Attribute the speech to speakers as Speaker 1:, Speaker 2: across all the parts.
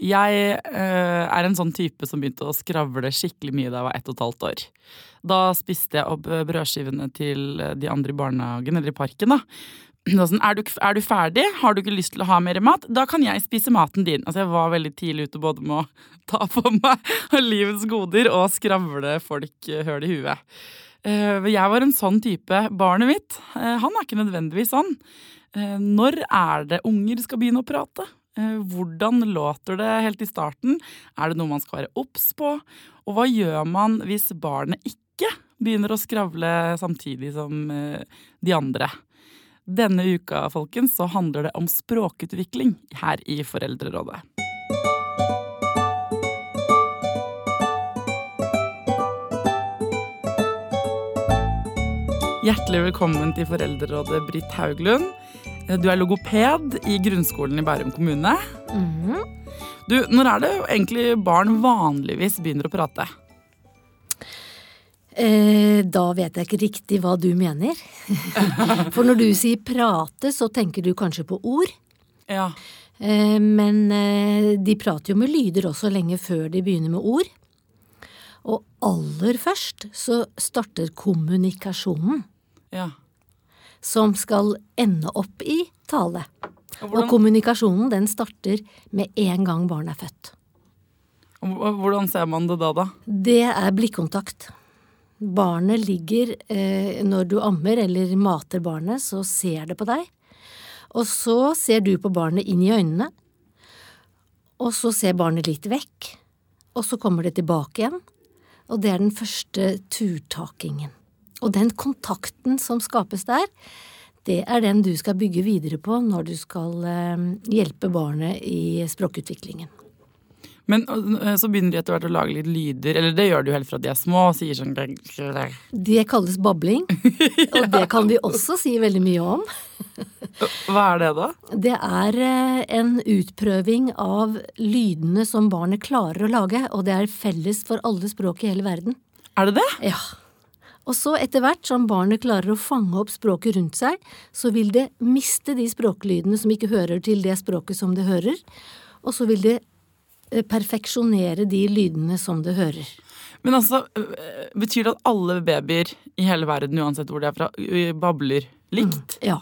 Speaker 1: Jeg eh, er en sånn type som begynte å skravle skikkelig mye da jeg var ett og et halvt år. Da spiste jeg opp eh, brødskivene til eh, de andre i barnehagen eller i parken. da. Sånn, er du, er du ferdig? Har du ikke lyst til å ha mer mat? Da kan jeg spise maten din. Altså Jeg var veldig tidlig ute både med å ta på meg livets goder og skravle folk eh, høl i huet. Jeg var en sånn type. Barnet mitt, han er ikke nødvendigvis sånn. Når er det unger skal begynne å prate? Eh, Hvordan låter det helt i starten? Er det noe man skal være obs på? Og hva gjør man hvis barnet ikke begynner å skravle samtidig som eh, de andre? Denne uka folkens, så handler det om språkutvikling her i Foreldrerådet. Hjertelig velkommen til Foreldrerådet, Britt Hauglund. Du er logoped i grunnskolen i Bærum kommune.
Speaker 2: Mhm.
Speaker 1: Du, Når er det egentlig barn vanligvis begynner å prate?
Speaker 2: Eh, da vet jeg ikke riktig hva du mener. For når du sier prate, så tenker du kanskje på ord.
Speaker 1: Ja.
Speaker 2: Eh, men eh, de prater jo med lyder også lenge før de begynner med ord. Og aller først så starter kommunikasjonen,
Speaker 1: ja.
Speaker 2: Som skal ende opp i tale.
Speaker 1: Og
Speaker 2: Og kommunikasjonen den starter med en gang barnet er født.
Speaker 1: hvordan ser man det da, da?
Speaker 2: Det er blikkontakt. Barnet ligger eh, Når du ammer eller mater barnet, så ser det på deg. Og så ser du på barnet inn i øynene. Og så ser barnet litt vekk. Og så kommer det tilbake igjen. Og det er den første turtakingen. Og den kontakten som skapes der, det er den du skal bygge videre på når du skal eh, hjelpe barnet i språkutviklingen.
Speaker 1: Men øh, så begynner de etter hvert å lage litt lyder, eller det gjør de jo helt fra de er små, og sier sånn
Speaker 2: Det kalles babling, og det kan vi også si veldig mye om.
Speaker 1: Hva er det, da?
Speaker 2: Det er eh, en utprøving av lydene som barnet klarer å lage, og det er felles for alle språk i hele verden.
Speaker 1: Er det det?
Speaker 2: Ja. Og så etter hvert som barnet klarer å fange opp språket rundt seg, så vil det miste de språklydene som ikke hører til det språket som det hører, og så vil det eh, perfeksjonere de lydene som det hører.
Speaker 1: Men altså, øh, betyr det at alle babyer i hele verden, uansett hvor de er fra, øh, babler likt?
Speaker 2: Ja.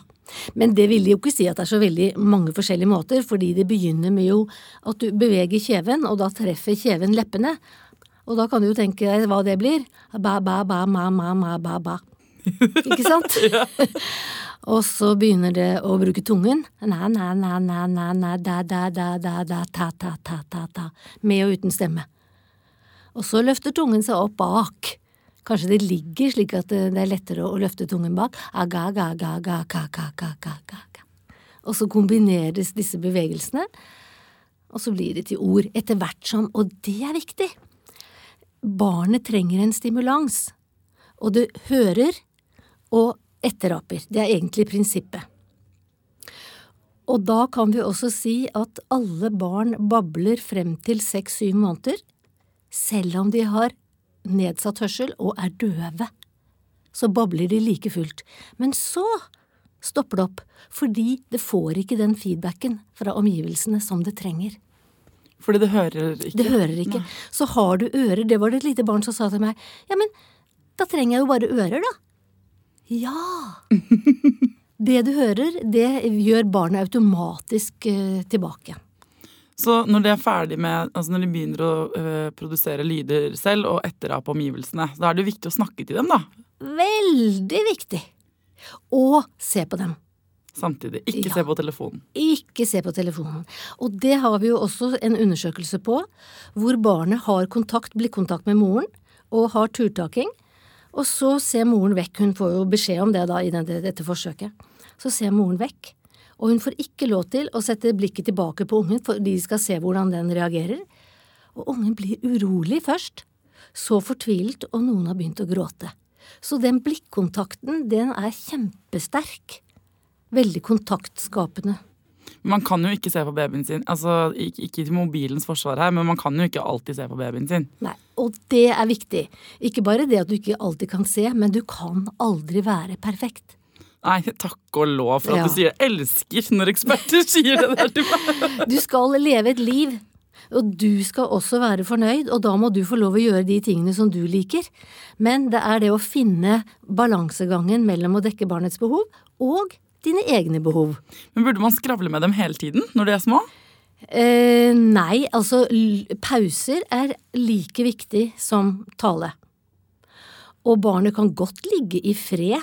Speaker 2: Men det vil jo ikke si at det er så veldig mange forskjellige måter, fordi det begynner med jo at du beveger kjeven, og da treffer kjeven leppene. Og da kan du jo tenke deg hva det blir. Ba, ba, ba, ma, ma, ma, ba, ba. Ikke sant? og så begynner det å bruke tungen. Na, na, na, na, na, na, da, da, da, da, da, ta, ta, ta, ta, ta. Med og uten stemme. Og så løfter tungen seg opp bak. Kanskje det ligger slik at det er lettere å løfte tungen bak. Aga, ga, ga, ga, ka, ka, ka, ka, ka, ka. Og så kombineres disse bevegelsene, og så blir det til ord etter hvert som, og det er viktig, barnet trenger en stimulans, og det hører og etteraper. Det er egentlig prinsippet. Og da kan vi også si at alle barn babler frem til seks–syv måneder, selv om de har nedsatt hørsel og er døve. Så babler de like fullt. Men så stopper det opp, fordi det får ikke den feedbacken fra omgivelsene som det trenger.
Speaker 1: Fordi det hører ikke.
Speaker 2: Det hører ikke. Så har du ører, det var det et lite barn som sa til meg, ja, men da trenger jeg jo bare ører, da. Ja! Det du hører, det gjør barnet automatisk uh, tilbake.
Speaker 1: Så når de er ferdig med, altså når de begynner å uh, produsere lyder selv og etterape omgivelsene, da er det viktig å snakke til dem, da.
Speaker 2: Veldig viktig. Og se på dem.
Speaker 1: Samtidig. Ikke
Speaker 2: Ja.
Speaker 1: se på telefonen.
Speaker 2: Ikke se på telefonen. Og det har vi jo også en undersøkelse på, hvor barnet har kontakt, blikkontakt med moren, og har turtaking. Og så ser moren vekk, hun får jo beskjed om det da i dette forsøket. Så ser moren vekk, og hun får ikke lov til å sette blikket tilbake på ungen for de skal se hvordan den reagerer. Og ungen blir urolig først, så fortvilet, og noen har begynt å gråte. Så den blikkontakten, den er kjempesterk. Veldig kontaktskapende.
Speaker 1: Man kan jo ikke se på babyen sin. Altså, ikke, til mobilens forsvar her, men man kan jo ikke alltid se på babyen sin.
Speaker 2: Nei, og det er viktig. Ikke bare det at du ikke alltid kan se, men du kan aldri være perfekt.
Speaker 1: Nei, takk og lov for at
Speaker 2: Ja.
Speaker 1: du sier 'elsker' når eksperter sier det der til meg.
Speaker 2: Du skal leve et liv, Og du skal også være fornøyd, og da må du få lov å gjøre de tingene som du liker. Men det er det å finne balansegangen mellom å dekke barnets behov og dine egne behov.
Speaker 1: Men burde man skravle med dem hele tiden når de er små?
Speaker 2: Eh, nei, altså pauser er like viktig som tale. Og barnet kan godt ligge i fred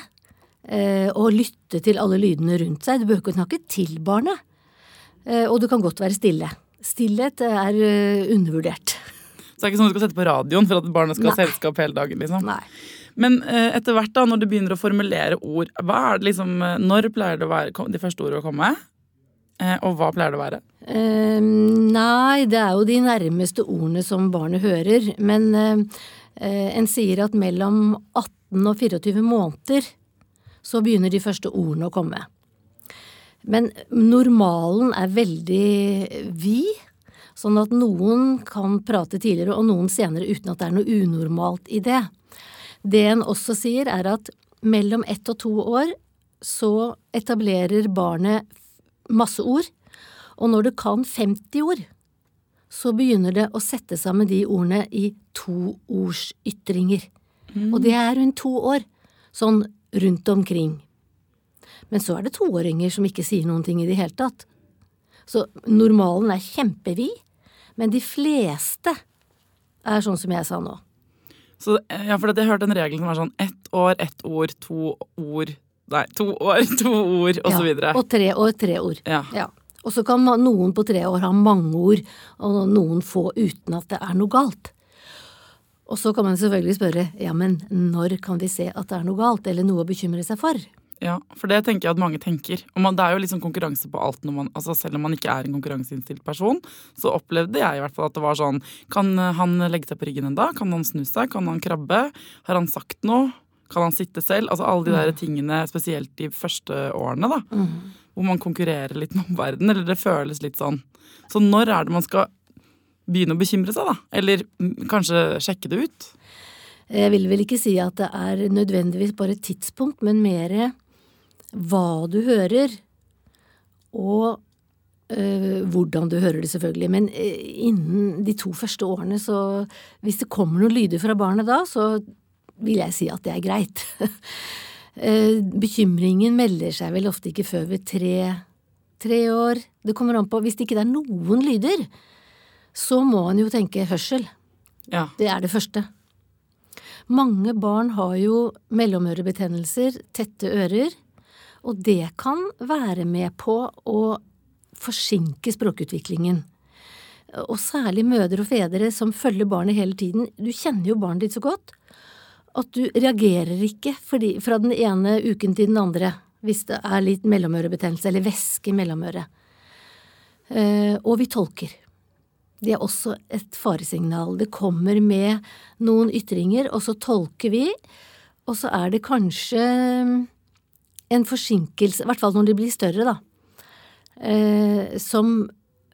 Speaker 2: eh, og lytte til alle lydene rundt seg. Du behøver ikke snakke til barnet. Eh, og du kan godt være stille. Stillhet er uh, undervurdert.
Speaker 1: Så det er ikke sånn du skal sette på radioen for at barnet skal ha selskap hele dagen? liksom?
Speaker 2: Nei.
Speaker 1: Men uh, etter hvert, da, når du begynner å formulere ord, hva er det liksom, uh, når pleier det å være de første ordene å komme? og hva pleier det å være?
Speaker 2: nei, det er jo de nærmeste ordene som barnet hører. Men en sier at mellom 18 og 24 måneder så begynner de første ordene å komme. Men normalen er veldig vid, sånn at noen kan prate tidligere og noen senere uten at det er noe unormalt i det. Det en også sier, er at mellom ett og to år så etablerer barnet masse ord, og når du kan 50 ord, så begynner det å sette sammen de ordene i toordsytringer. Mm. Og det er rundt to år, sånn rundt omkring. Men så er det toåringer som ikke sier noen ting i det hele tatt. Så normalen er kjempevid, men de fleste er sånn som jeg sa nå.
Speaker 1: Så, ja, for Jeg hørte en regel som var sånn ett år, ett ord, to ord Nei, to år, to ord, og ja, så videre.
Speaker 2: Og tre år, tre ord.
Speaker 1: Ja.
Speaker 2: ja. Og så kan noen på tre år ha mange ord, og noen få uten at det er noe galt. Og så kan man selvfølgelig spørre ja, men når kan vi se at det er noe galt, eller noe å bekymre seg for?
Speaker 1: Ja, for det tenker jeg at mange tenker. Og man, det er jo liksom konkurranse på alt. Man, altså selv om man ikke er en konkurranseinnstilt person, så opplevde jeg i hvert fall at det var sånn Kan han legge seg på ryggen enda? Kan han snu seg? Kan han krabbe? Har han sagt noe? Kan han sitte selv? Altså alle de der mm. tingene, spesielt de første årene, da. Mm. Hvor man konkurrerer litt med omverdenen. Eller det føles litt sånn. Så når er det man skal begynne å bekymre seg, da? Eller kanskje sjekke det ut?
Speaker 2: Jeg vil vel ikke si at det er nødvendigvis bare et tidspunkt, men mer hva du hører, og øh, hvordan du hører det, selvfølgelig. Men øh, innen de to første årene, så hvis det kommer noen lyder fra barnet da, så vil jeg si at det er greit. Eh, bekymringen melder seg vel ofte ikke før ved tre, tre år. Det kommer an på Hvis det ikke er noen lyder, så må en jo tenke hørsel.
Speaker 1: Ja.
Speaker 2: Det er det første. Mange barn har jo mellomørebetennelser, tette ører, og det kan være med på å forsinke språkutviklingen. Og særlig mødre og fedre som følger barnet hele tiden. Du kjenner jo barnet ditt så godt at du reagerer ikke fordi, fra den ene uken til den andre hvis det er litt mellomørebetennelse eller væske i mellomøret. Eh, og vi tolker. Det er også et faresignal. Det kommer med noen ytringer, og så tolker vi, og så er det kanskje en forsinkelse, i hvert fall når de blir større, da, eh, som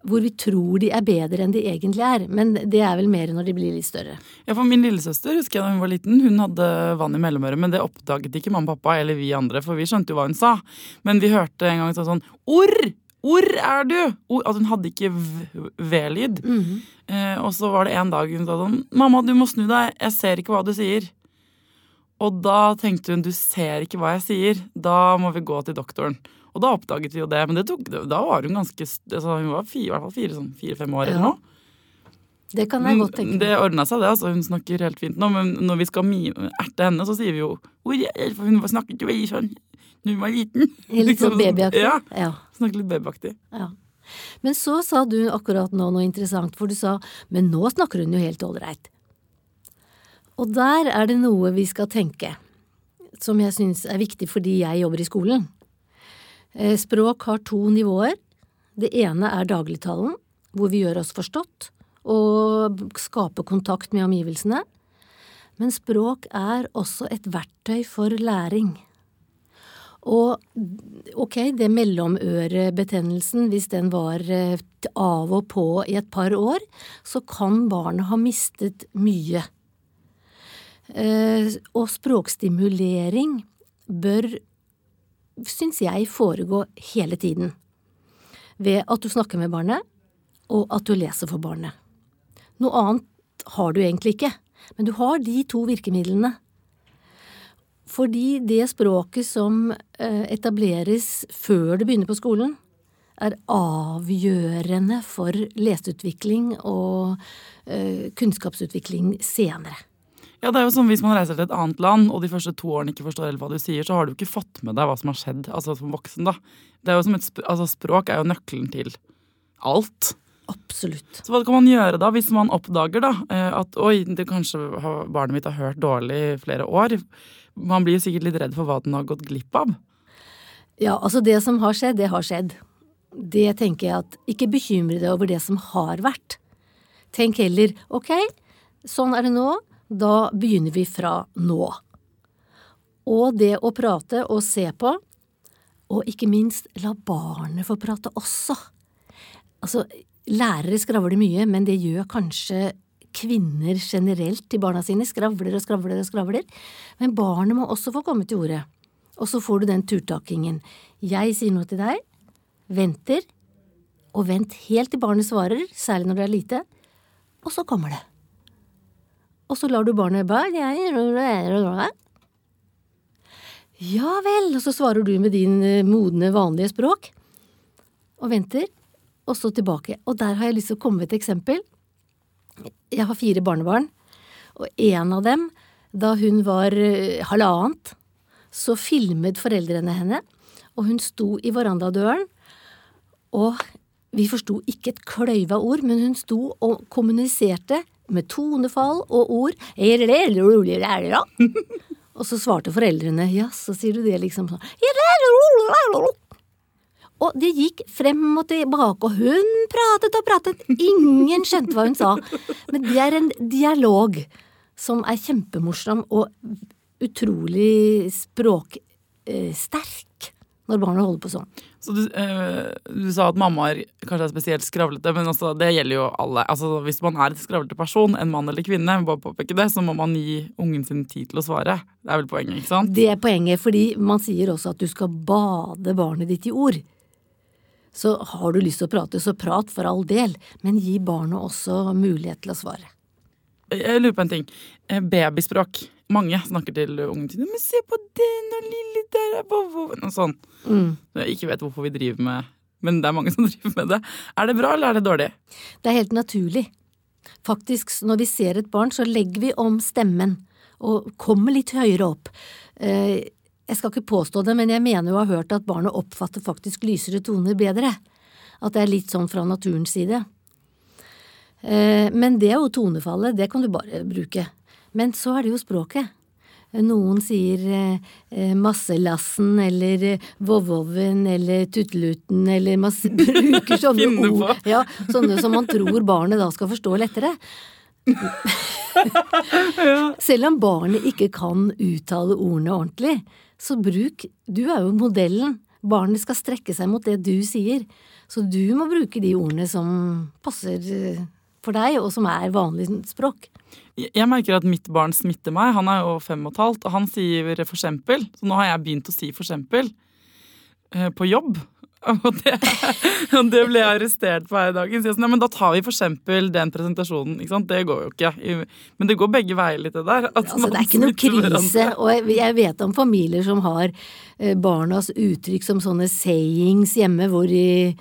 Speaker 2: hvor vi tror de er bedre enn de egentlig er. Men det er vel mer når de blir litt større.
Speaker 1: Ja, for Min lillesøster husker jeg da hun var liten, hun hadde vann i mellomøret. Men det oppdaget ikke mamma og pappa eller vi andre, for vi skjønte jo hva hun sa. Men vi hørte en gang sånn orr! Hvor er du? Or, at hun hadde ikke v-lyd. Mm -hmm. eh, og så var det en dag hun sa sånn Mamma, du må snu deg. Jeg ser ikke hva du sier. Og da tenkte hun du ser ikke hva jeg sier, da må vi gå til doktoren. Og da oppdaget vi jo det, men det tok, da var hun ganske altså Hun var fire, i hvert fall fire, sånn fire-fem år ja. eller noe.
Speaker 2: Det kan jeg godt tenke
Speaker 1: meg. Det ordna seg, det. altså Hun snakker helt fint nå. Men når vi skal erte henne, så sier vi jo For hun snakket jo veldig sånn da hun var liten.
Speaker 2: Litt sånn babyaktig?
Speaker 1: Ja. ja. Snakket litt babyaktig.
Speaker 2: Ja. Men så sa du akkurat nå noe interessant, for du sa men nå snakker hun jo helt ålreit. Og der er det noe vi skal tenke, som jeg syns er viktig fordi jeg jobber i skolen. Eh, språk har to nivåer. Det ene er dagligtalen, hvor vi gjør oss forstått og skaper kontakt med omgivelsene. Men språk er også et verktøy for læring. Og ok, det mellomørebetennelsen, hvis den var eh, av og på i et par år, så kan barnet ha mistet mye. Eh, og språkstimulering bør, syns jeg, foregå hele tiden. Ved at du snakker med barnet, og at du leser for barnet. Noe annet har du egentlig ikke, men du har de to virkemidlene. Fordi det språket som eh, etableres før du begynner på skolen, er avgjørende for leseutvikling og eh, kunnskapsutvikling senere.
Speaker 1: Ja, det er jo som Hvis man reiser til et annet land og de første to årene ikke forstår helt hva du sier, så har du ikke fått med deg hva som har skjedd altså som voksen. da. Det er jo som et, altså Språk er jo nøkkelen til alt.
Speaker 2: Absolutt.
Speaker 1: Så hva kan man gjøre da, hvis man oppdager da, eh, at oi, det kanskje har, barnet mitt har hørt dårlig i flere år? Man blir jo sikkert litt redd for hva den har gått glipp av.
Speaker 2: Ja, altså det som har skjedd, det har skjedd. Det tenker jeg at ikke bekymre deg over det som har vært. Tenk heller ok, sånn er det nå, da begynner vi fra nå. Og det å prate og se på, og ikke minst la barnet få prate også. Altså, lærere skravler mye, men det gjør kanskje kvinner generelt til barna sine. Skravler og skravler og skravler. Men barnet må også få komme til orde. Og så får du den turtakingen. Jeg sier noe til deg, venter, og vent helt til barnet svarer, særlig når det er lite, og så kommer det. Og så lar du barnet bare Ja vel, og så svarer du med din eh, modne, vanlige språk, og venter, og så tilbake. Og der har jeg lyst til å komme med et eksempel. Jeg har fire barnebarn, og en av dem, da hun var eh, halvannet, så filmet foreldrene henne, og hun sto i verandadøren, og vi forsto ikke et kløyva ord, men hun sto og kommuniserte med tonefall og ord. Og så svarte foreldrene ja, så sier du det liksom sånn. Og det gikk frem og tilbake, og hun pratet og pratet. Ingen skjønte hva hun sa. Men det er en dialog som er kjempemorsom og utrolig språksterk når barna holder på sånn.
Speaker 1: Så du, øh, du, sa at mammaer kanskje er spesielt skravlete, men altså, det gjelder jo alle. Altså, hvis man er et skravlete person, en mann eller kvinne, bare påpeke det, så må man gi ungen sin tid til å svare. Det er vel poenget, ikke sant?
Speaker 2: Det er poenget, fordi man sier også at du skal bade barnet ditt i ord. Så har du lyst til å prate, så prat for all del, men gi barnet også mulighet til å svare.
Speaker 1: Jeg lurer på en ting. Eh, babyspråk. Mange snakker til ungen sin 'Men se på den, og lille der er bovoven', og sånn. Mm. Jeg ikke vet hvorfor vi driver med Men det er mange som driver med det. Er det bra, eller er det dårlig?
Speaker 2: Det er helt naturlig. Faktisk, når vi ser et barn, så legger vi om stemmen og kommer litt høyere opp. Eh, jeg skal ikke påstå det, men jeg mener jo å ha hørt at barnet oppfatter faktisk lysere toner bedre. At det er litt sånn fra naturens side. Eh, men det er jo tonefallet, det kan du bare bruke. Men så er det jo språket. Noen sier eh, masselassen eller eh, vovvoven eller tutteluten eller masse, bruker sånne ord ja, sånne som man tror barnet da skal forstå lettere. Selv om barnet ikke kan uttale ordene ordentlig, så bruk Du er jo modellen. Barnet skal strekke seg mot det du sier, så du må bruke de ordene som passer for deg, og som er vanlig språk.
Speaker 1: Jeg merker at mitt barn smitter meg. Han er jo fem og et halvt, og han sier for eksempel. Så nå har jeg begynt å si for eksempel eh, på jobb. Og det, og det ble jeg arrestert på her i dag. Så jeg men da tar vi for eksempel den presentasjonen. Ikke sant? Det går jo ikke. Men det går begge veier litt, det der.
Speaker 2: Altså, det er ikke noe krise. Og jeg vet om familier som har eh, barnas uttrykk som sånne sayings hjemme, hvor de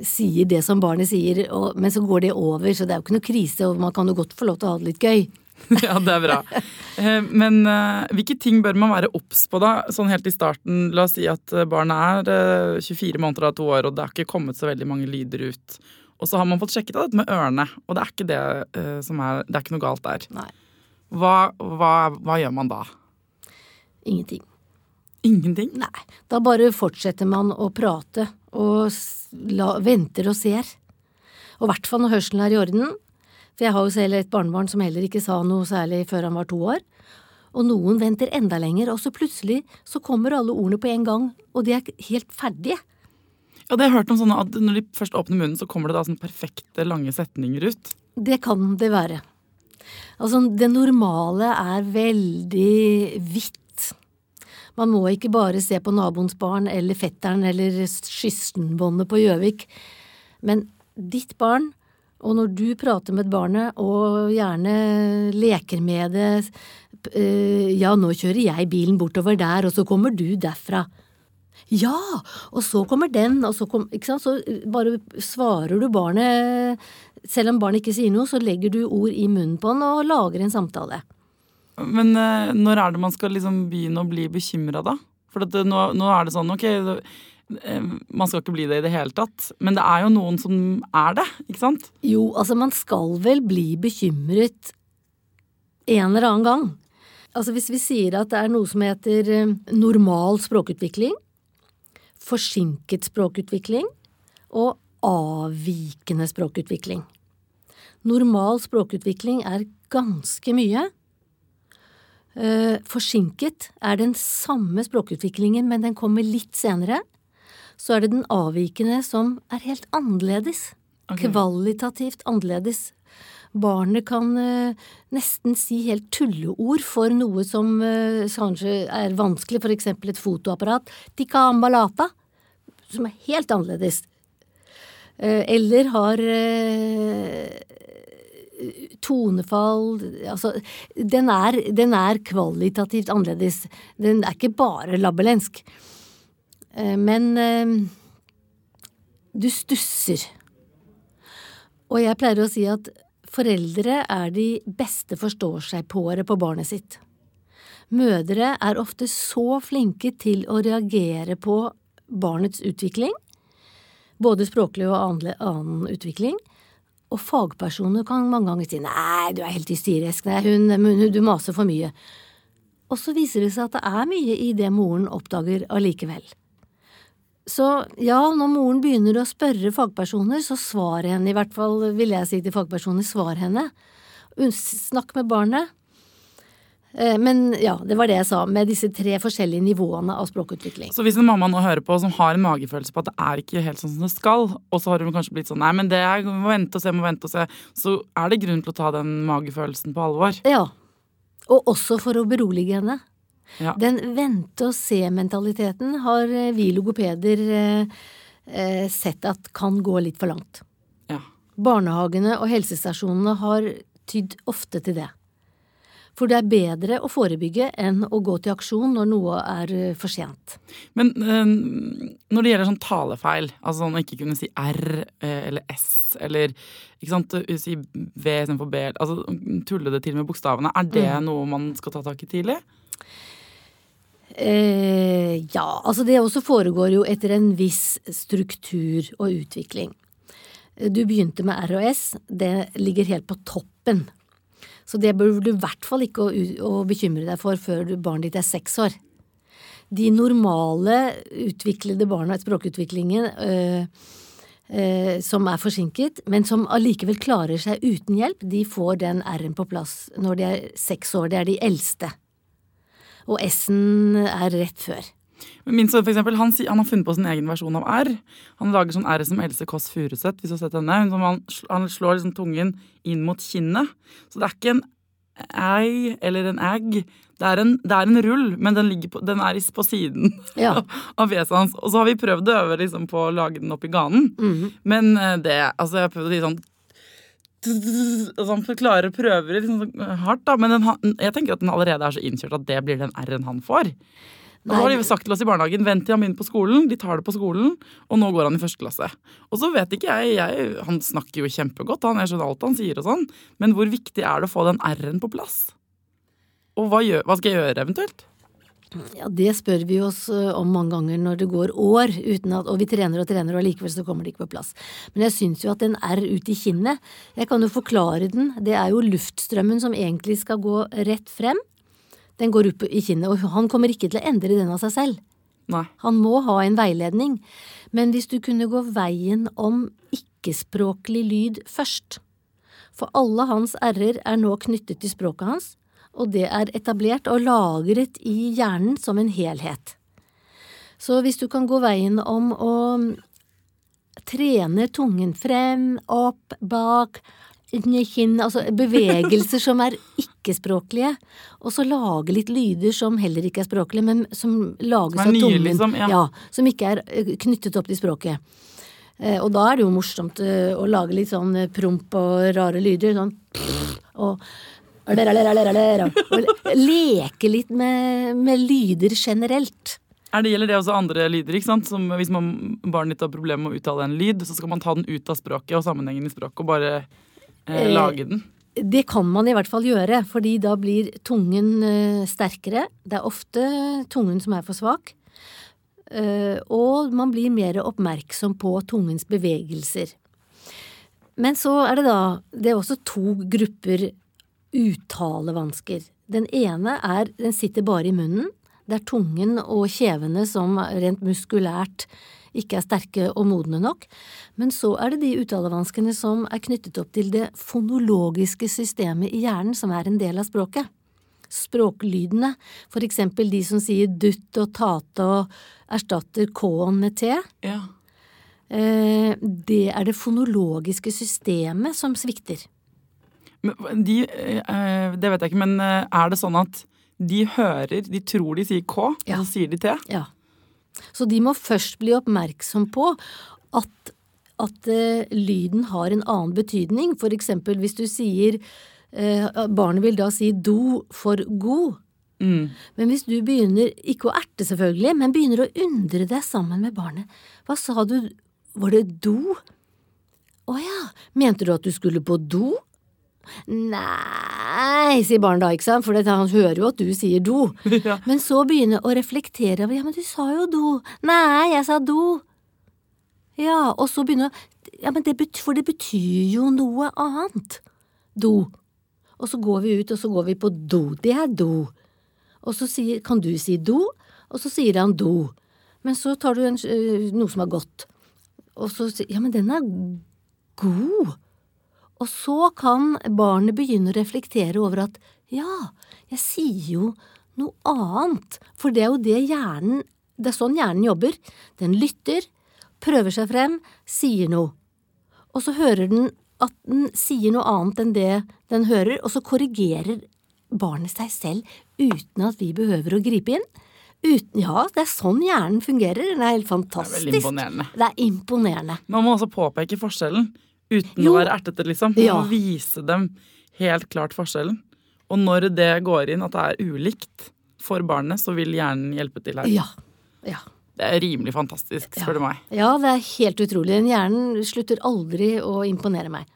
Speaker 2: sier det som barnet sier, og, men så går det over, så det er jo ikke noe krise, og man kan jo godt få lov til å ha det litt gøy.
Speaker 1: ja, det er bra. Eh, men uh, hvilke ting bør man være obs på da, sånn helt i starten? La oss si at eh, barnet er uh, 24 måneder av to år, og det har ikke kommet så veldig mange lyder ut. Og så har man fått sjekket av dette med ørene, og det er ikke det som er Det er ikke noe galt der. Hva, hva, hva gjør man da?
Speaker 2: Ingenting.
Speaker 1: Ingenting?
Speaker 2: Nei. Da bare fortsetter man å prate og la, venter og ser. Og i hvert fall når hørselen er i orden. For jeg har jo selv et barnebarn som heller ikke sa noe særlig før han var to år. Og noen venter enda lenger, og så plutselig så kommer alle ordene på en gang, og de er helt ferdige.
Speaker 1: Ja, det har jeg hørt om sånne at Når de først åpner munnen, så kommer det da sånne perfekte, lange setninger ut.
Speaker 2: Det kan det være. Altså, det normale er veldig hvitt man må ikke bare se på naboens barn eller fetteren eller skystenbåndet på Gjøvik. Men ditt barn Og når du prater med barnet, og gjerne leker med det eh, Ja, nå kjører jeg bilen bortover der, og så kommer du derfra. Ja, og så kommer den, og så kom, Ikke sant, så bare svarer du barnet Selv om barnet ikke sier noe, så legger du ord i munnen på den og lager en samtale.
Speaker 1: Men eh, når er det man skal liksom begynne å bli bekymra, da? For det, nå, nå, er det sånn, ok, det, eh, man skal ikke bli det i det hele tatt. Men det er jo noen som er det, ikke sant?
Speaker 2: Jo, altså man skal vel bli bekymret en eller annen gang. Altså hvis vi sier at det er noe som heter eh, normal språkutvikling, forsinket språkutvikling og avvikende språkutvikling. Normal språkutvikling er ganske mye. Eh, forsinket er den samme språkutviklingen, men den kommer litt senere. Så er det den avvikende som er helt annerledes. Okay. Kvalitativt annerledes. Barnet kan uh, nesten si helt tulleord for noe som uh, kanskje er vanskelig, eksempel et fotoapparat. Tika ambalata, som er helt annerledes. Eller har tonefall Altså, den er, den er, kvalitativt annerledes. Den er ikke bare labbelensk. Men du stusser. Og jeg pleier å si at Foreldre er de beste forstår-seg-påere på barnet sitt. Mødre er ofte så flinke til å reagere på barnets utvikling, både språklig og annen utvikling, og fagpersoner kan mange ganger si nei, du er helt hysterisk, nei, hun, hun, du maser for mye. Og så viser det seg at det er mye i det moren oppdager allikevel. Så ja, når moren begynner å spørre fagpersoner, så svar henne, i hvert fall vil jeg si til fagpersoner, svar henne. Snakk med barnet. Eh, men ja, det var det jeg sa, med disse tre forskjellige nivåene av språkutvikling.
Speaker 1: Så hvis en mamma nå hører på som har en magefølelse på at det er ikke helt sånn som det skal, og så har hun kanskje blitt sånn nei, men det er, må vente og se, må vente og se, så er det grunn til å ta den magefølelsen på alvor.
Speaker 2: Ja. Og også for å berolige henne.
Speaker 1: Ja.
Speaker 2: Den vente-og-se-mentaliteten har eh, vi logopeder eh, eh, sett at kan gå litt for langt.
Speaker 1: Ja.
Speaker 2: Barnehagene og helsestasjonene har tydd ofte til det. For det er bedre å forebygge enn å gå til aksjon når noe er eh, for sent.
Speaker 1: Men øh, når det gjelder sånn talefeil, altså sånn å ikke kunne si R eller S eller ikke sant, si V istedenfor B, altså tulle det til med bokstavene, er det mm. noe man skal ta tak i tidlig?
Speaker 2: Eh, ja, altså det også foregår jo etter en viss struktur og utvikling. Du begynte med R og S, det ligger helt på toppen. Så det bør du i hvert fall ikke å, å bekymre deg for før barnet ditt er seks år. De normale utviklede barna, språkutviklingen, øh, øh, som er forsinket, men som allikevel klarer seg uten hjelp, de får den R-en på plass når de er seks år. Det er de eldste og S-en er rett før.
Speaker 1: Min sønn for eksempel, han, han, har funnet på sin egen versjon av R. Han lager sånn R som Else Kåss Furuseth, hvis du har sett henne. Han, han slår liksom tungen inn mot kinnet. Så det er ikke en ei eller en egg. Det er en, det er en rull, men den, på, den er på siden
Speaker 2: ja.
Speaker 1: av fjeset hans. Og så har vi prøvd å øve liksom, på å lage den opp i ganen.
Speaker 2: Mm -hmm.
Speaker 1: Men eh, det Altså, jeg har prøvd å si sånn og sånn klarer prøver liksom hardt, da. Men den, jeg tenker at den allerede er så innkjørt at det blir den R-en han får. Og så har de sagt til oss i barnehagen vent til han begynner på skolen. De tar det på skolen, og nå går han i første klasse. Og så vet ikke jeg, jeg Han snakker jo kjempegodt, han. Jeg skjønner alt han sier og sånn. Men hvor viktig er det å få den R-en på plass? Og hva, gjør, hva skal jeg gjøre eventuelt?
Speaker 2: Ja, Det spør vi oss om mange ganger når det går år, at, og vi trener og trener, og likevel så kommer det ikke på plass. Men jeg syns jo at den er ut i kinnet. Jeg kan jo forklare den. Det er jo luftstrømmen som egentlig skal gå rett frem. Den går opp i kinnet, og han kommer ikke til å endre den av seg selv.
Speaker 1: Nei.
Speaker 2: Han må ha en veiledning. Men hvis du kunne gå veien om ikke-språklig lyd først For alle hans r-er er nå knyttet til språket hans, og det er etablert og lagret i hjernen som en helhet. Så hvis du kan gå veien om å trene tungen frem, opp, bak, altså bevegelser som er ikke-språklige, og så lage litt lyder som heller ikke er språklige, men som lages av tungen.
Speaker 1: Liksom, ja.
Speaker 2: ja. Som ikke er eh, knyttet opp til språket. Eh, og da er det jo morsomt eh, å lage litt sånn promp og rare lyder. Sånn og leke litt med, med lyder generelt.
Speaker 1: Er det, gjelder det også andre lyder? ikke sant? Som Hvis man, barnet ditt har problemer med å uttale en lyd, så skal man ta den ut av språket og sammenhengen i språket og bare eh, lage den?
Speaker 2: Det kan man i hvert fall gjøre, fordi da blir tungen eh, sterkere. Det er ofte tungen som er for svak. Eh, og man blir mer oppmerksom på tungens bevegelser. Men så er det da Det er også to grupper uttalevansker. Den ene er Den sitter bare i munnen. Det er tungen og kjevene som rent muskulært ikke er sterke og modne nok. Men så er det de uttalevanskene som er knyttet opp til det fonologiske systemet i hjernen, som er en del av språket. Språklydene, for eksempel de som sier dutt og tate og erstatter k-en med t.
Speaker 1: Ja.
Speaker 2: Eh, det er det fonologiske systemet som svikter.
Speaker 1: Men de, eh, det vet jeg ikke, men eh, er det sånn at de hører De tror de sier K, ja. og så sier de T?
Speaker 2: Ja. Så de må først bli oppmerksom på at, at uh, lyden har en annen betydning. For eksempel hvis du sier uh, Barnet vil da si do for god. Mm. Men hvis du begynner, ikke å erte selvfølgelig, men begynner å undre deg sammen med barnet Hva sa du, var det do? Å ja, mente du at du skulle på do? Nei, sier barnet da, ikke sant, for han hører jo at du sier do. Ja. Men så begynner å reflektere over ja, men du sa jo do. Nei, jeg sa do. Ja, og så begynner Ja, men det betyr, for det betyr jo noe annet. Do. Og så går vi ut, og så går vi på do. Det er do. Og så sier Kan du si do? Og så sier han do. Men så tar du en, noe som er godt. Og så sier Ja, men den er god. Og så kan barnet begynne å reflektere over at ja, jeg sier jo noe annet, for det er jo det hjernen Det er sånn hjernen jobber. Den lytter, prøver seg frem, sier noe. Og så hører den at den sier noe annet enn det den hører, og så korrigerer barnet seg selv uten at vi behøver å gripe inn. Uten, ja, det er sånn hjernen fungerer. Den er helt fantastisk. Det er imponerende. Det er imponerende.
Speaker 1: Man må også påpeke forskjellen uten jo. å være ertete, liksom. Ja. Og vise dem helt klart forskjellen. Og når det går inn at det er ulikt for barnet, så vil hjernen hjelpe til her.
Speaker 2: Ja. ja.
Speaker 1: Det er rimelig fantastisk, spør du meg.
Speaker 2: Ja, det er helt utrolig. Hjernen slutter aldri å imponere meg.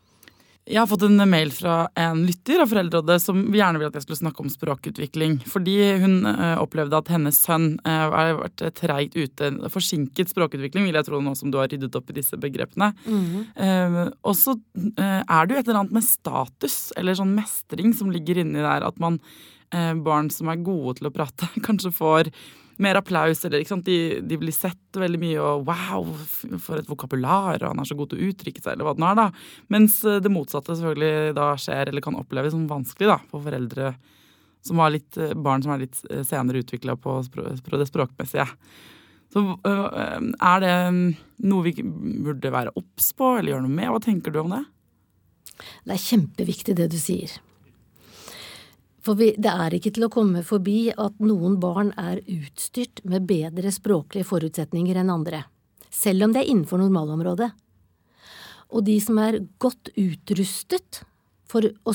Speaker 1: Jeg har fått en mail fra en lytter av Foreldrerådet som gjerne vil at jeg skulle snakke om språkutvikling. Fordi hun uh, opplevde at hennes sønn uh, har vært treigt ute. Forsinket språkutvikling, vil jeg tro, nå som du har ryddet opp i disse begrepene. Mm. -hmm. og så er det jo et eller annet med status, eller sånn mestring, som ligger inni der. At man, barn som er gode til å prate, kanskje får mer applaus. Eller, de, de, blir sett veldig mye, og wow, for et vokabular, og han er så god til å uttrykke seg, eller hva det nå er. da. Mens eh, det motsatte selvfølgelig da skjer, eller kan oppleves som vanskelig da, for foreldre som har litt, eh, barn som er litt eh, senere utvikla på, på det språkmessige. Så er det mm, noe vi burde være obs på, eller gjøre noe med? Hva tenker du om det?
Speaker 2: Det er kjempeviktig det du sier. For vi, det er ikke til å komme forbi at noen barn er utstyrt med bedre språklige forutsetninger enn andre, selv om det er innenfor normalområdet. Og de som er godt utrustet for å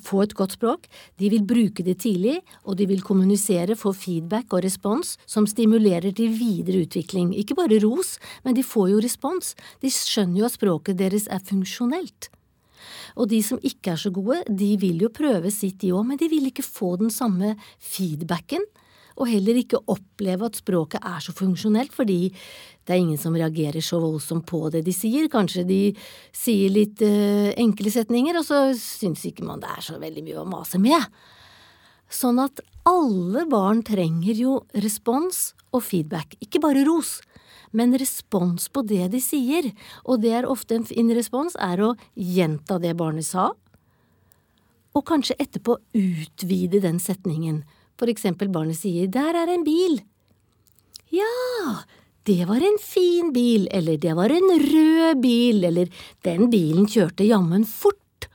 Speaker 2: få et godt språk, de vil bruke det tidlig, og de vil kommunisere, få feedback og respons som stimulerer til videre utvikling. Ikke bare ros, men de får jo respons. De skjønner jo at språket deres er funksjonelt. Og de som ikke er så gode, de vil jo prøve sitt, de òg, men de vil ikke få den samme feedbacken. Og heller ikke oppleve at språket er så funksjonelt, fordi det er ingen som reagerer så voldsomt på det de sier. Kanskje de sier litt uh, enkle setninger, og så syns ikke man det er så veldig mye å mase med. Sånn at alle barn trenger jo respons og feedback, ikke bare ros men respons på det de sier. Og det er ofte en fin respons er å gjenta det barnet sa, og kanskje etterpå utvide den setningen. For eksempel barnet sier der er en bil. Ja, det var en fin bil, eller det var en rød bil, eller den bilen kjørte jammen fort.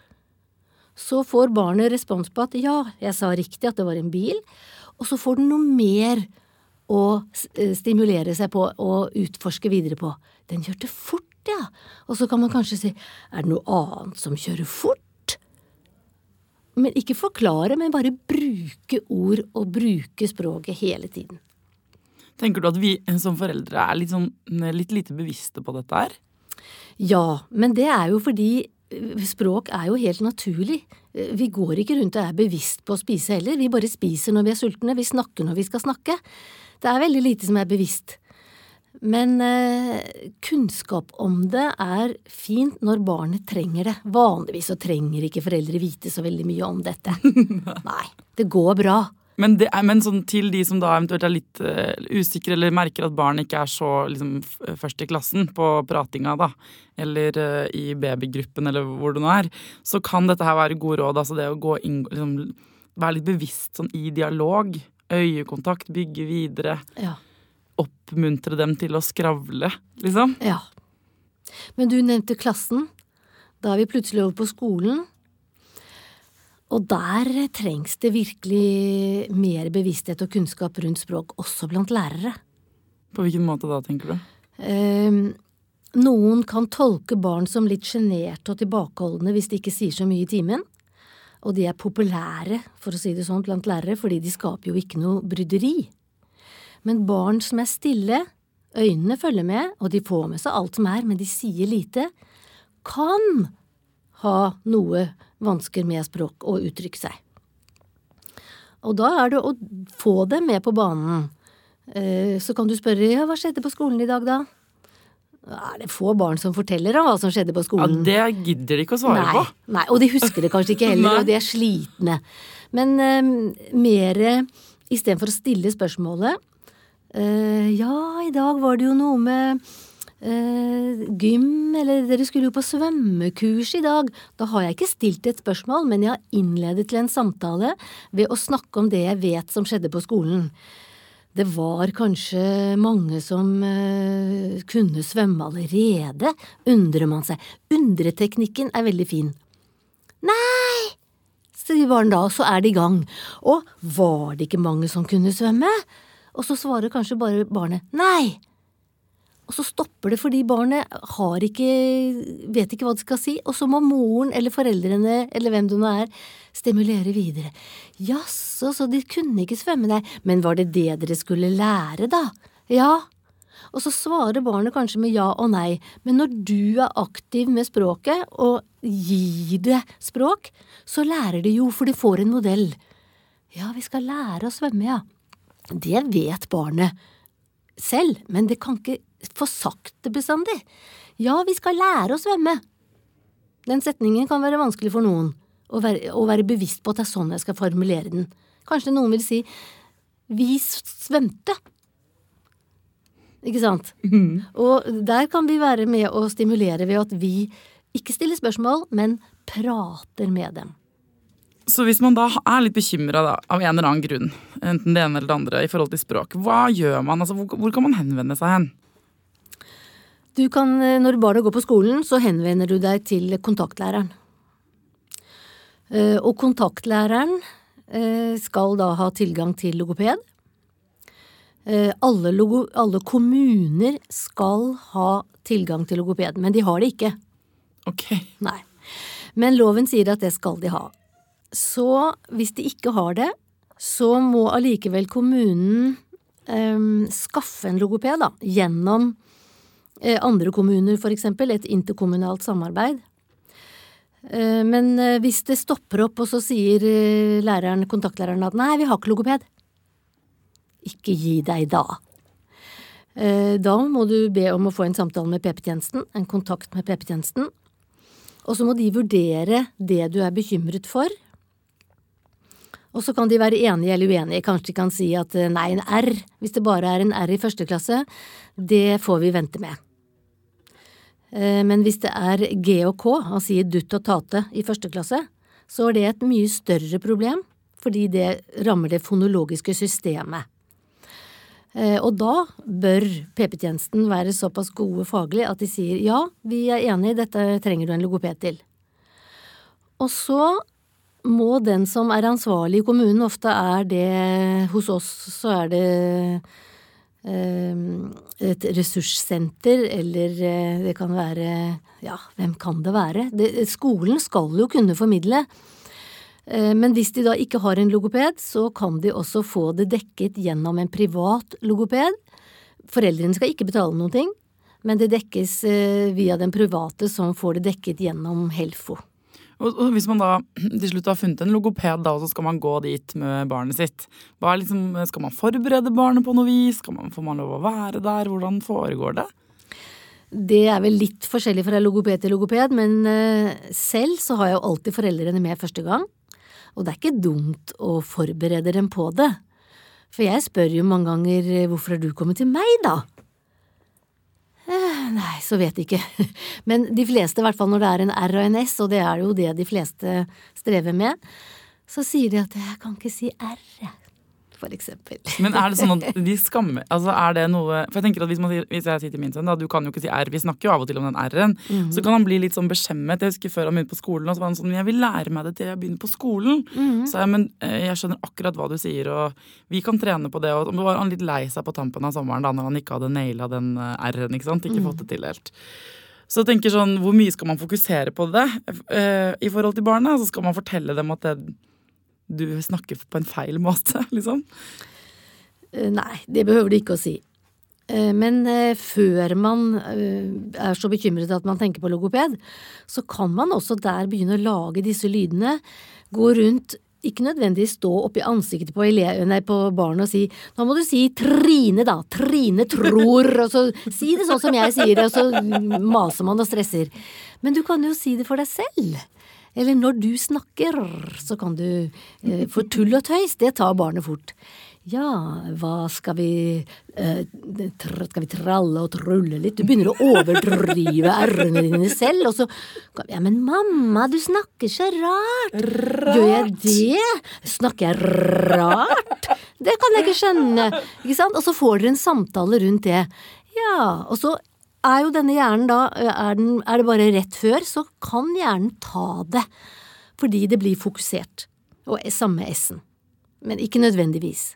Speaker 2: Så får barnet respons på at ja, jeg sa riktig at det var en bil, og så får den noe mer å eh, stimulere seg på og utforske videre på. Den kjørte fort. ja. Og så kan man kanskje si er det noe annet som kjører fort? Men ikke forklare, men bare bruke ord og bruke språket hele tiden.
Speaker 1: Tenker du at vi som foreldre er litt, sånn, litt lite bevisste på dette her?
Speaker 2: Ja, men det er jo fordi eh, språk er jo helt naturlig. Eh, vi går ikke rundt og er bevisst på å spise heller, vi bare spiser når vi er sultne, vi snakker når vi skal snakke. Det er veldig lite som er bevisst. Men eh, kunnskap om det er fint når barnet trenger det. Vanligvis så trenger ikke foreldre vite så veldig mye om dette. Nei, det går bra.
Speaker 1: Men, er, men sånn til de som da eventuelt er litt uh, usikre eller merker at barnet ikke er så liksom, først i klassen på pratinga, da, eller uh, i babygruppen eller hvor det nå er, så kan dette her være gode råd. Altså det å gå inn, liksom, være litt bevisst sånn i dialog. Øyekontakt, bygge videre.
Speaker 2: Ja
Speaker 1: oppmuntre dem til å skravle, liksom.
Speaker 2: Ja. Men du nevnte klassen. Da er vi plutselig over på skolen. Og der trengs det virkelig mer bevissthet og kunnskap rundt språk, også blant lærere.
Speaker 1: På hvilken måte da, tenker du?
Speaker 2: Eh, noen kan tolke barn som litt sjenerte og tilbakeholdne hvis de ikke sier så mye i timen. Og de er populære, for å si det sånn, blant lærere, fordi de skaper jo ikke noe bryderi. Men barn som er stille, øynene følger med, og de får med seg alt som er, men de sier lite, kan ha noe vansker med språk og uttrykke seg. Og da er det å få dem med på banen. Eh, så kan du spørre ja, hva skjedde på skolen i dag, da? Er det få barn som forteller om hva som skjedde på skolen?
Speaker 1: Ja, Det gidder de ikke å svare
Speaker 2: nei,
Speaker 1: på.
Speaker 2: Nei, og de husker det kanskje ikke heller, og de er slitne. Men um, mer istedenfor å stille spørsmålet Uh, ja, i dag var det jo noe med uh, gym, eller dere skulle jo på svømmekurs i dag. Da har jeg ikke stilt et spørsmål, men jeg har innledet til en samtale ved å snakke om det jeg vet som skjedde på skolen. Det var kanskje mange som eh, kunne svømme allerede, undrer man seg. Undreteknikken er veldig fin. Nei, sier barn da, så er de i gang. Og var det ikke mange som kunne svømme? og så svarer kanskje bare barnet nei. Og så stopper det fordi barnet har ikke, vet ikke hva det skal si, og så må moren eller foreldrene eller hvem det nå er, stimulere videre. Jaså, så de kunne ikke svømme, nei, men var det det dere skulle lære, da? Ja. Og så svarer barnet kanskje med ja og nei, men når du er aktiv med språket og gir det språk, så lærer det jo, for det får en modell. Ja, vi skal lære å svømme, ja. Det vet barnet selv, men det kan ikke få sakte bestandig. Ja, vi skal lære å svømme. Den setningen kan være vanskelig for noen, å være, å være bevisst på at det er sånn jeg skal formulere den. Kanskje noen vil si vi svømte. Ikke sant? Mm. Og der kan vi være med å stimulere ved at vi ikke stiller spørsmål, men prater med dem.
Speaker 1: Så hvis man da er litt bekymra av en eller annen grunn, enten det ene eller det andre, i forhold til språk, hva gjør man? Altså, hvor, hvor kan man henvende seg hen?
Speaker 2: Du kan, eh, Når barna går på skolen, så henvender du deg til kontaktlæreren. Eh, og kontaktlæreren eh, skal da ha tilgang til logoped. Alle, logo, alle kommuner skal ha tilgang til logoped, men de har det ikke.
Speaker 1: Ok.
Speaker 2: Nei. Men loven sier at det skal de ha. Så hvis de ikke har det, så må allikevel kommunen eh, skaffe en logoped, da, gjennom andre kommuner, eksempel, et interkommunalt samarbeid. Eh, men eh, hvis det stopper opp, og så sier eh, læreren, kontaktlæreren at nei, vi har ikke logoped, ikke gi deg da. Eh, da må du be om å få en samtale med PP-tjenesten, en kontakt med PP-tjenesten. Og så må de vurdere det du er bekymret for, og så kan de være enige eller uenige, kanskje de kan si at eh, nei, en R, hvis det bare er en R i første klasse, det får vi vente med. Eh, men hvis det er G og K, han sier dutt og tate i første klasse, så er det et mye større problem, fordi det rammer det fonologiske systemet. Eh, og da bør PP-tjenesten være såpass gode faglig at de sier ja, vi er enig, dette trenger du en logoped til. Og så må den som er ansvarlig i kommunen, ofte er det hos oss, så er det et ressurssenter, eller eh, det kan være Ja, hvem kan det være? Det, skolen skal jo kunne formidle. Eh, men hvis de da ikke har en logoped, så kan de også få det dekket gjennom en privat logoped. Foreldrene skal ikke betale noen ting, men det dekkes via den private som får det dekket gjennom Helfo.
Speaker 1: Og Hvis man da til slutt har funnet en logoped, da, og så skal man gå dit med barnet sitt, liksom, skal man forberede barnet på noe vis? Skal man, får man lov å være der? Hvordan foregår det?
Speaker 2: Det er vel litt forskjellig fra logoped til logoped, men uh, selv så har jeg jo alltid foreldrene med første gang. Og det er ikke dumt å forberede dem på det. For jeg spør jo mange ganger hvorfor har du kommet til meg, da? Eh, nei, så vet jeg ikke. Men de fleste, i hvert fall når det er en R og en S, og det er jo det de fleste strever med, så sier de at jeg kan ikke si R, jeg eksempel.
Speaker 1: Men er det sånn at de skammer Altså er det noe For jeg tenker at hvis, man, hvis jeg sier til min sønn da, du kan jo ikke si R, vi snakker jo av og til om den R-en, mm. så kan han bli litt sånn beskjemmet. Jeg husker før han begynte på skolen, og så var han sånn Jeg vil lære meg det til jeg begynner på skolen. Mm. Så jeg, men eh, jeg skjønner akkurat hva du sier, og vi kan trene på det. Og så var han litt lei seg på tampen av sommeren da når han ikke hadde naila den eh, R-en, ikke sant. Ikke mm. fått det til helt. Så jeg tenker sånn, Hvor mye skal man fokusere på det uh, i forhold til barna? Så skal man fortelle dem at det, du snakker på en feil måte, liksom?
Speaker 2: Eh, nei, det behøver du ikke å si. Eh, men eh, før man er så bekymret at man tenker på logoped, så kan man også der begynne å lage disse lydene. Gå rundt, ikke nødvendigvis stå oppi ansiktet på, nei, på barnet og si nå må du si Trine, da. Trine tror. Og så si det sånn som jeg sier det, og så maser man og stresser. Men du kan jo si det for deg selv. Eller når du snakker, så kan du eh, For tull og tøys, det tar barnet fort. Ja, hva skal vi eh, Skal vi tralle og trulle litt? Du begynner å overdrive r-ene dine selv, og så Ja, men mamma, du snakker så rart. rart. Gjør jeg det? Snakker jeg rart? Det kan jeg ikke skjønne. Ikke sant? Og så får dere en samtale rundt det. Ja, og så er jo denne hjernen da er, den, er, det bare rett før, så kan hjernen ta det. Fordi det blir fokusert. Og samme S-en. Men ikke nødvendigvis.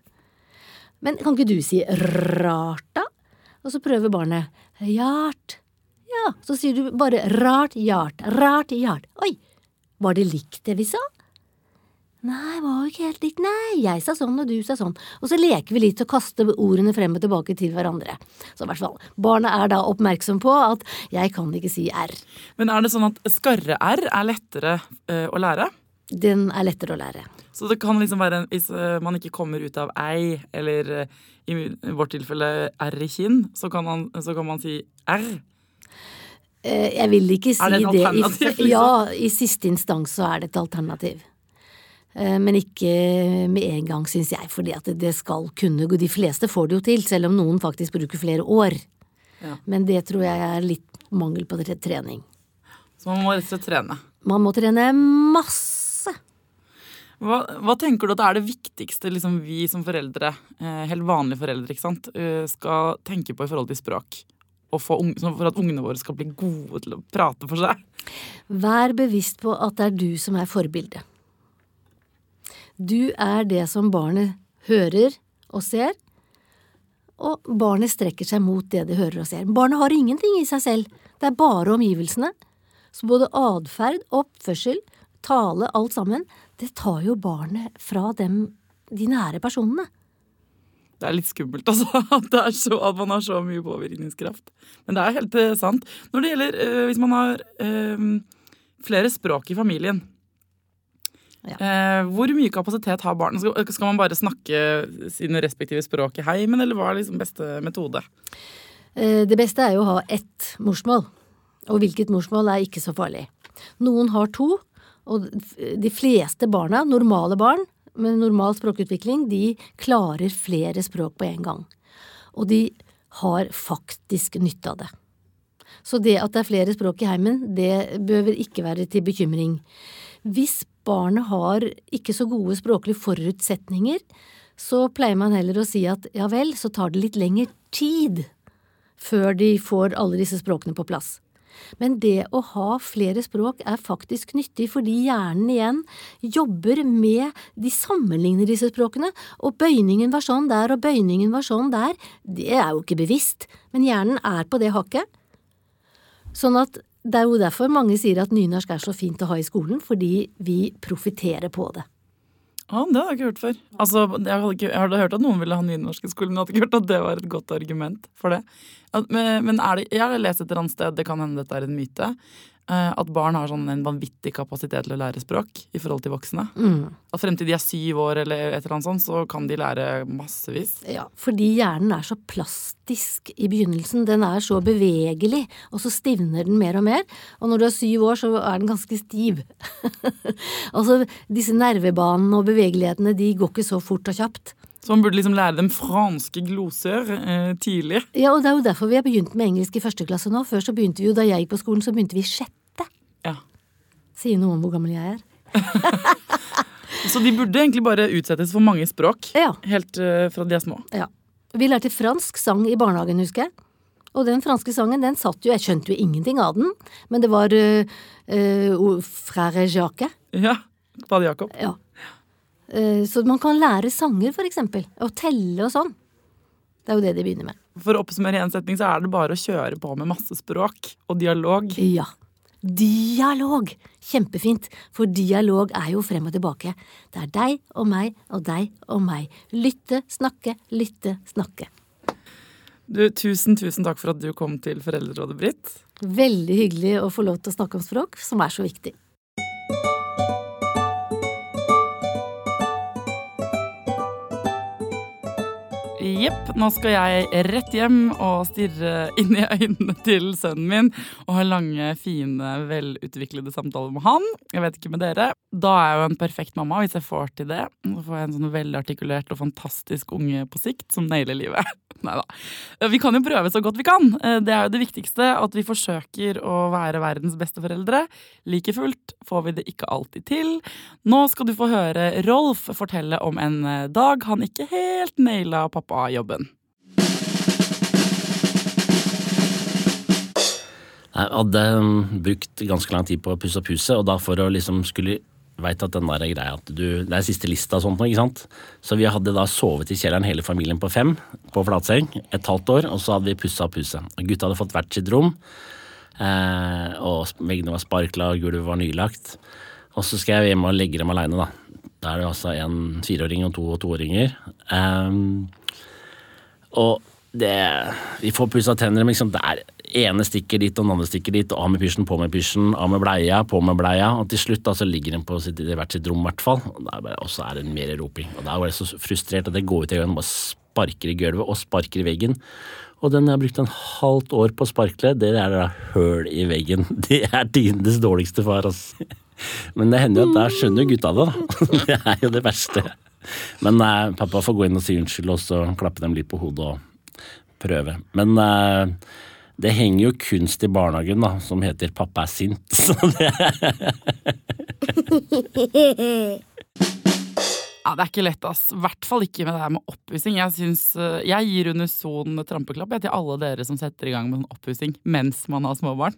Speaker 2: Men kan ikke du si rart, da? Og så prøver barnet Hjart. Ja, så sier du bare rart hjart. rart hjart. Oi, var det likt det vi sa? Nei, var jo ikke helt likt. Nei, jeg sa sånn, og du sa sånn. Og så leker vi litt og kaster ordene frem og tilbake til hverandre. Så i hvert fall, barna er da oppmerksom på at jeg kan ikke si R.
Speaker 1: Men er det sånn at skarre-R er lettere uh, å lære?
Speaker 2: Den er lettere å lære.
Speaker 1: Så det kan liksom være, hvis uh, man ikke kommer ut av ei, eller uh, i vårt tilfelle R i kinn, så kan man, så kan man si R?
Speaker 2: Jeg vil ikke si. Er det et alternativ? Det. I, liksom? Ja, i siste instans så er det et alternativ. Eh, men ikke med en gang, syns jeg, fordi at det skal kunne gå. De fleste får det jo til, selv om noen faktisk bruker flere år. Ja. Men det tror jeg er litt mangel på trening.
Speaker 1: Så man må rett og slett trene?
Speaker 2: Man må trene masse.
Speaker 1: Hva, hva tenker du at er det viktigste liksom, vi som foreldre, eh, helt vanlige foreldre, ikke sant, eh, skal tenke på i forhold til språk? For at ungene våre skal bli gode til å prate for seg?
Speaker 2: Vær bevisst på at det er du som er forbildet. Du er det som barnet hører og ser, og barnet strekker seg mot det det hører og ser. Barnet har ingenting i seg selv, det er bare omgivelsene. Så både atferd, oppførsel, tale, alt sammen, det tar jo barnet fra dem, de nære personene.
Speaker 1: Det er litt skummelt, altså. At, så, at man har så mye påvirkningskraft. Men det er helt uh, sant. Når det gjelder øh, hvis man har øh, flere språk i familien, ja. Eh, hvor mye kapasitet har barn? Skal, skal, man bare snakke sine respektive språk i heimen, eller hva er liksom beste metode?
Speaker 2: Eh, det beste er jo å ha ett morsmål. Og hvilket morsmål er ikke så farlig. Noen har to, og de fleste barna, normale barn med normal språkutvikling, de klarer flere språk på en gang. Og de har faktisk nytte av det. Så det at det er flere språk i heimen, det bør ikke være til bekymring. Hvis barnet har ikke så gode språklige forutsetninger, så pleier man heller å si at ja vel, så tar det litt lengre tid før de får alle disse språkene på plass. Men det å ha flere språk er faktisk nyttig, fordi hjernen igjen jobber med De sammenligner disse språkene, og bøyningen var sånn der, og bøyningen var sånn der. Det er jo ikke bevisst, men hjernen er på det hakket. Sånn at det er jo derfor mange sier at nynorsk er så fint å ha i skolen, fordi vi profitterer på det.
Speaker 1: Ja, Det hadde jeg ikke hørt før. Altså, jeg, hadde ikke, jeg hadde hørt at noen ville ha nynorsk i skolen, men hadde ikke hørt at det var et godt argument for det. Men er det, jeg har lest et eller annet sted, det kan hende dette er en myte, at barn har sånn en vanvittig kapasitet til å lære språk i forhold til voksne. Mm. At frem til de er syv år eller et eller annet sånt, så kan de lære massevis.
Speaker 2: Ja, fordi hjernen er så plastisk i begynnelsen. Den er så bevegelig, og så stivner den mer og mer. Og når du er syv år, så er den ganske stiv. altså, disse nervebanene og bevegelighetene, de går ikke så fort og kjapt.
Speaker 1: Så man burde liksom lære dem franske gloser eh, tidlig.
Speaker 2: Ja, og det er jo derfor vi har begynt med engelsk i første klasse nå. Før så begynte vi jo, da jeg gikk på skolen, så begynte vi i sjette.
Speaker 1: Ja.
Speaker 2: Sier noe om hvor gammel jeg er.
Speaker 1: så de burde egentlig bare utsettes for mange språk.
Speaker 2: Ja.
Speaker 1: Helt eh, fra de er små.
Speaker 2: Ja. Vi lærte fransk sang i barnehagen, husker jeg. Og den franske sangen, den satt jo Jeg skjønte jo ingenting av den, men det var uh, uh, Frère Jacques.
Speaker 1: Ja. Fader Jacob.
Speaker 2: Ja. Eh, så man kan lære sanger, eksempel. Og telle og sånn. Det er jo det de begynner med.
Speaker 1: For å oppsummere én setning, så er det bare å kjøre på med masse språk og dialog.
Speaker 2: Ja. Dialog! Kjempefint, for dialog er jo frem og tilbake. Det er deg og meg og deg og meg. Lytte, snakke, lytte, snakke.
Speaker 1: Du, Tusen, tusen takk for at du kom til Foreldrerådet, Britt.
Speaker 2: Veldig hyggelig å få lov til å snakke om språk, som er så viktig.
Speaker 1: Jepp, nå skal jeg rett hjem og stirre inn i øynene til sønnen min og ha lange, fine, velutviklede samtaler med han. Jeg vet ikke med dere. Da er jeg jo en perfekt mamma hvis jeg får til det. Så får jeg en sånn velartikulert og fantastisk unge på sikt som nailer livet. Nei da. Vi kan jo prøve så godt vi kan. Det er jo det viktigste, at vi forsøker å være verdens beste foreldre. Like fullt får vi det ikke alltid til. Nå skal du få høre Rolf fortelle om en dag han ikke helt naila pappa pappa-jobben?
Speaker 3: Jeg hadde um, brukt ganske lang tid på å pusse opp huset, og da for å liksom skulle veit at den der greia at du, Det er siste lista og sånt noe, ikke sant. Så vi hadde da sovet i kjelleren hele familien på fem, på flatseng, et halvt år, og så hadde vi pussa opp huset. Og Gutta hadde fått hvert sitt rom, eh, og veggene var sparkla, og gulvet var nylagt. Og så skal jeg hjem og legge dem aleine, da. Da er det altså en fireåring og to toåringer. Um, og det Vi får pussa tenner, men liksom det er ene stikker dit, og den andre stikker dit, og av med pysjen, på med pysjen, av med bleia, på med bleia, og til slutt da så ligger den på sitt, hvert sitt rom, i hvert fall. Og så er det mer roping. Og da var jeg så frustrert at jeg går ut i øynene og bare sparker i gulvet og sparker i veggen. Og den jeg har brukt en halvt år på å sparkle, det er da høl i veggen. Det er tidenes dårligste far, altså. Men det hender jo at der skjønner jo gutta det, da. Det er jo det verste. Men eh, pappa får gå inn og si unnskyld, og så klappe dem litt på hodet og prøve. Men eh, det henger jo kunst i barnehagen da, som heter 'Pappa er sint'. Så det
Speaker 1: Ja, Det er ikke lett, ass. I hvert fall ikke med det her med oppussing. Jeg, synes, eh, jeg gir unison trampeklapp til alle dere som setter i gang med sånn oppussing mens man har småbarn.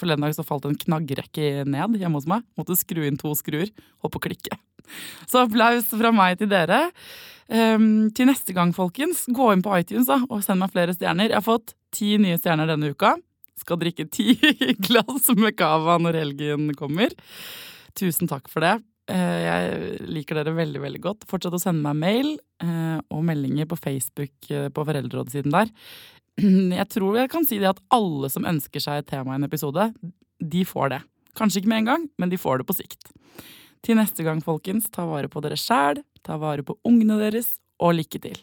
Speaker 1: Forleden dag så falt en knaggrekke ned hjemme hos meg. Måtte skru inn to skruer. Holdt på klikke. Så applaus fra meg til dere. Um, til neste gang, folkens, gå inn på iTunes da, og send meg flere stjerner. Jeg har fått ti nye stjerner denne uka. Skal drikke ti glass med cava når helgen kommer. Tusen takk for det. Uh, jeg liker dere veldig veldig godt. Fortsett å sende meg mail uh, og meldinger på Facebook uh, på foreldrerådssiden der. Jeg tror jeg kan si det at alle som ønsker seg et tema i en episode, de får det. Kanskje ikke med en gang, men de får det på sikt. Til neste gang, folkens, ta vare på dere sjæl, ta vare på ungene deres, og lykke til.